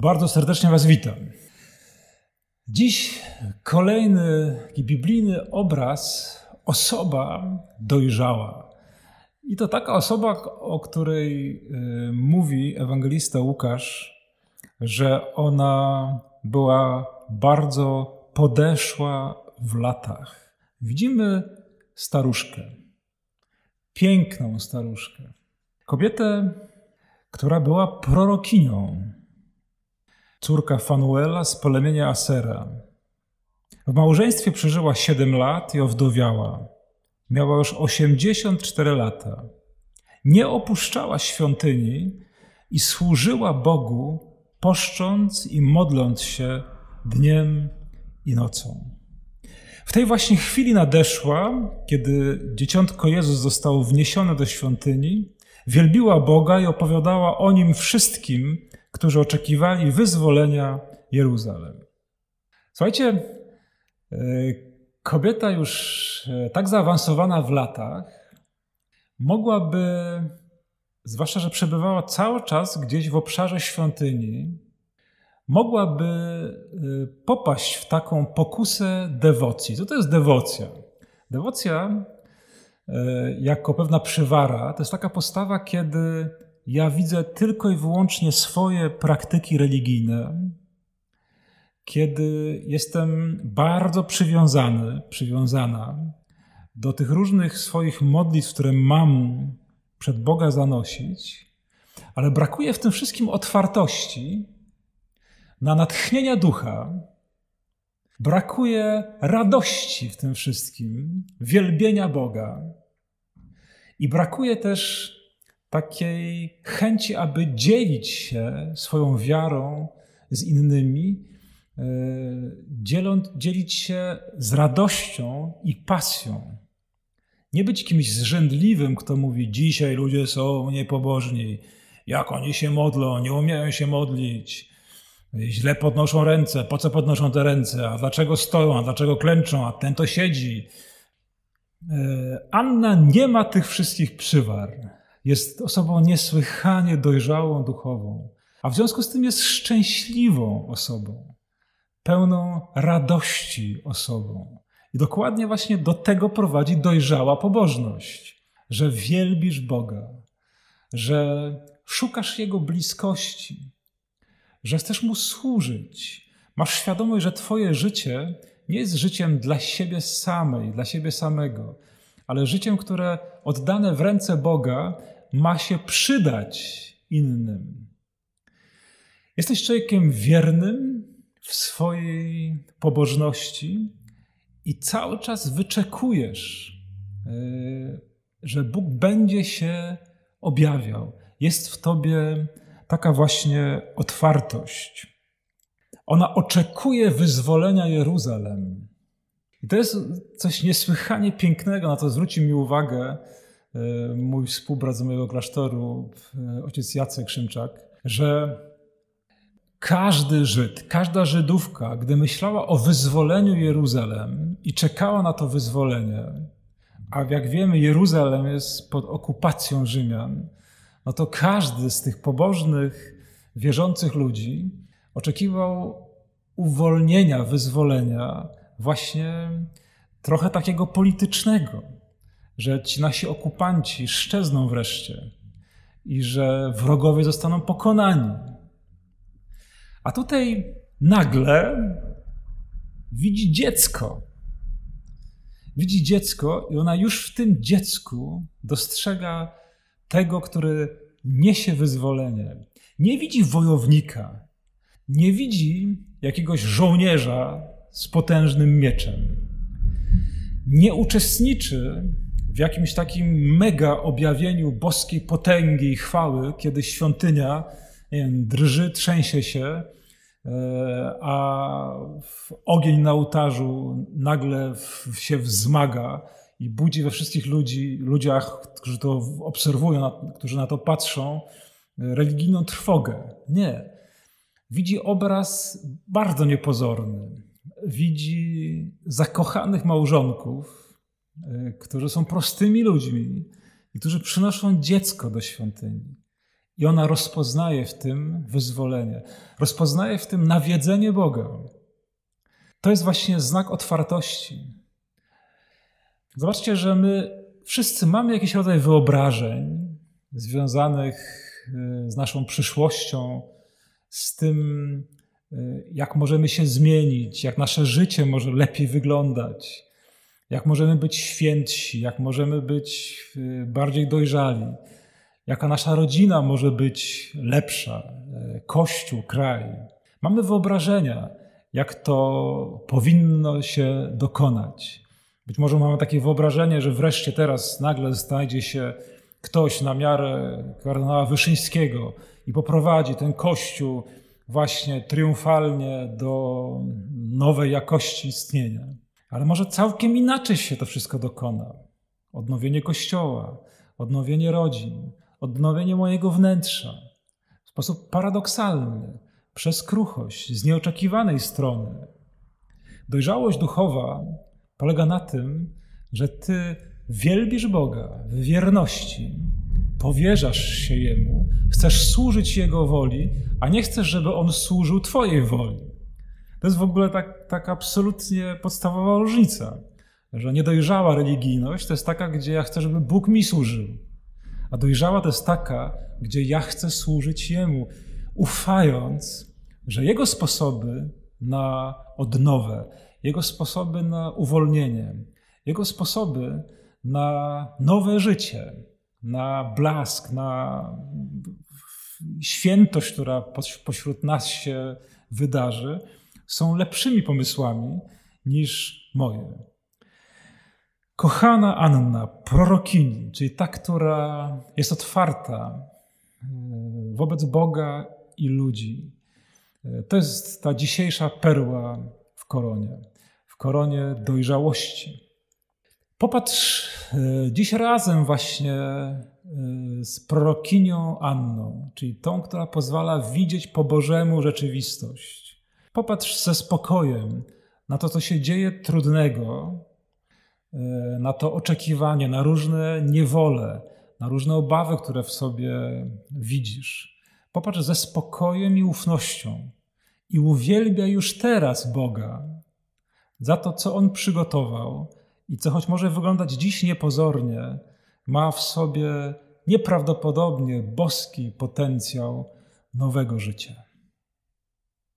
Bardzo serdecznie Was witam. Dziś kolejny biblijny obraz osoba dojrzała. I to taka osoba, o której y, mówi ewangelista Łukasz, że ona była bardzo podeszła w latach. Widzimy staruszkę, piękną staruszkę, kobietę, która była prorokinią córka Fanuela z plemienia Asera. W małżeństwie przeżyła 7 lat i owdowiała. Miała już 84 lata. Nie opuszczała świątyni i służyła Bogu, poszcząc i modląc się dniem i nocą. W tej właśnie chwili nadeszła, kiedy dzieciątko Jezus zostało wniesione do świątyni, wielbiła Boga i opowiadała o nim wszystkim, którzy oczekiwali wyzwolenia Jeruzalem. Słuchajcie, e, kobieta już e, tak zaawansowana w latach mogłaby, zwłaszcza, że przebywała cały czas gdzieś w obszarze świątyni, mogłaby e, popaść w taką pokusę dewocji. Co to jest dewocja? Dewocja jako pewna przywara to jest taka postawa, kiedy ja widzę tylko i wyłącznie swoje praktyki religijne, kiedy jestem bardzo przywiązany, przywiązana do tych różnych swoich modlitw, które mam przed Boga zanosić, ale brakuje w tym wszystkim otwartości na natchnienia ducha, brakuje radości w tym wszystkim, wielbienia Boga i brakuje też takiej chęci, aby dzielić się swoją wiarą z innymi, e, dzieląc, dzielić się z radością i pasją. Nie być kimś zrzędliwym, kto mówi: Dzisiaj ludzie są niepobożni, jak oni się modlą, nie umieją się modlić, źle podnoszą ręce, po co podnoszą te ręce, a dlaczego stoją, a dlaczego klęczą, a ten to siedzi. E, Anna nie ma tych wszystkich przywar. Jest osobą niesłychanie dojrzałą duchową, a w związku z tym jest szczęśliwą osobą, pełną radości osobą. I dokładnie właśnie do tego prowadzi dojrzała pobożność, że wielbisz Boga, że szukasz Jego bliskości, że chcesz Mu służyć. Masz świadomość, że Twoje życie nie jest życiem dla siebie samej, dla siebie samego, ale życiem, które oddane w ręce Boga ma się przydać innym. Jesteś człowiekiem wiernym w swojej pobożności i cały czas wyczekujesz, e, że Bóg będzie się objawiał. Jest w tobie taka właśnie otwartość. Ona oczekuje wyzwolenia Jeruzalem. I to jest coś niesłychanie pięknego, na to zwróci mi uwagę mój współbrat z mojego klasztoru, e, ojciec Jacek Szymczak, że każdy Żyd, każda Żydówka, gdy myślała o wyzwoleniu Jeruzalem i czekała na to wyzwolenie, a jak wiemy, Jeruzalem jest pod okupacją Rzymian, no to każdy z tych pobożnych, wierzących ludzi oczekiwał uwolnienia, wyzwolenia, właśnie trochę takiego politycznego że ci nasi okupanci szczezną wreszcie i że wrogowie zostaną pokonani. A tutaj nagle widzi dziecko. Widzi dziecko i ona już w tym dziecku dostrzega tego, który niesie wyzwolenie. Nie widzi wojownika, nie widzi jakiegoś żołnierza z potężnym mieczem. Nie uczestniczy w jakimś takim mega objawieniu boskiej potęgi i chwały, kiedy świątynia wiem, drży, trzęsie się, e, a ogień na ołtarzu nagle się wzmaga i budzi we wszystkich ludzi, ludziach, którzy to obserwują, którzy na to patrzą, religijną trwogę. Nie. Widzi obraz bardzo niepozorny. Widzi zakochanych małżonków, którzy są prostymi ludźmi i którzy przynoszą dziecko do świątyni. I ona rozpoznaje w tym wyzwolenie, rozpoznaje w tym nawiedzenie Boga. To jest właśnie znak otwartości. Zobaczcie, że my wszyscy mamy jakiś rodzaj wyobrażeń związanych y, z naszą przyszłością, z tym, y, jak możemy się zmienić, jak nasze życie może lepiej wyglądać, jak możemy być świętsi, jak możemy być y, bardziej dojrzali, jaka nasza rodzina może być lepsza, kościół, kraj. Mamy wyobrażenia, jak to powinno się dokonać. Być może mamy takie wyobrażenie, że wreszcie teraz nagle znajdzie się ktoś na miarę kardynała Wyszyńskiego i poprowadzi ten kościół właśnie triumfalnie do nowej jakości istnienia. Ale może całkiem inaczej się to wszystko dokona. Odnowienie kościoła, odnowienie rodzin, odnowienie mojego wnętrza. W sposób paradoksalny, przez kruchość, z nieoczekiwanej strony. Dojrzałość duchowa polega na tym, że ty wielbisz Boga w wierności, powierzasz się Jemu, chcesz służyć Jego woli, a nie chcesz, żeby On służył Twojej woli. To jest w ogóle tak, tak absolutnie podstawowa różnica, że niedojrzała religijność to jest taka, gdzie ja chcę, żeby Bóg mi służył, a dojrzała to jest taka, gdzie ja chcę służyć Jemu, ufając, że Jego sposoby na odnowę, Jego sposoby na uwolnienie, Jego sposoby na nowe życie, na blask, na świętość, która pośród nas się wydarzy, są lepszymi pomysłami niż moje. Kochana Anna, prorokini, czyli ta, która jest otwarta e, wobec Boga i ludzi. E, to jest ta dzisiejsza perła w koronie, w koronie dojrzałości. Popatrz e, dziś razem właśnie z prorokinią Anną, czyli tą, która pozwala widzieć po Bożemu rzeczywistość. Popatrz ze spokojem na to, co się dzieje trudnego, e, na to oczekiwanie, na różne niewole, na różne obawy, które w sobie widzisz. Popatrz ze spokojem i ufnością i uwielbia już teraz Boga za to, co On przygotował i co choć może wyglądać dziś niepozornie, ma w sobie nieprawdopodobnie boski potencjał nowego życia.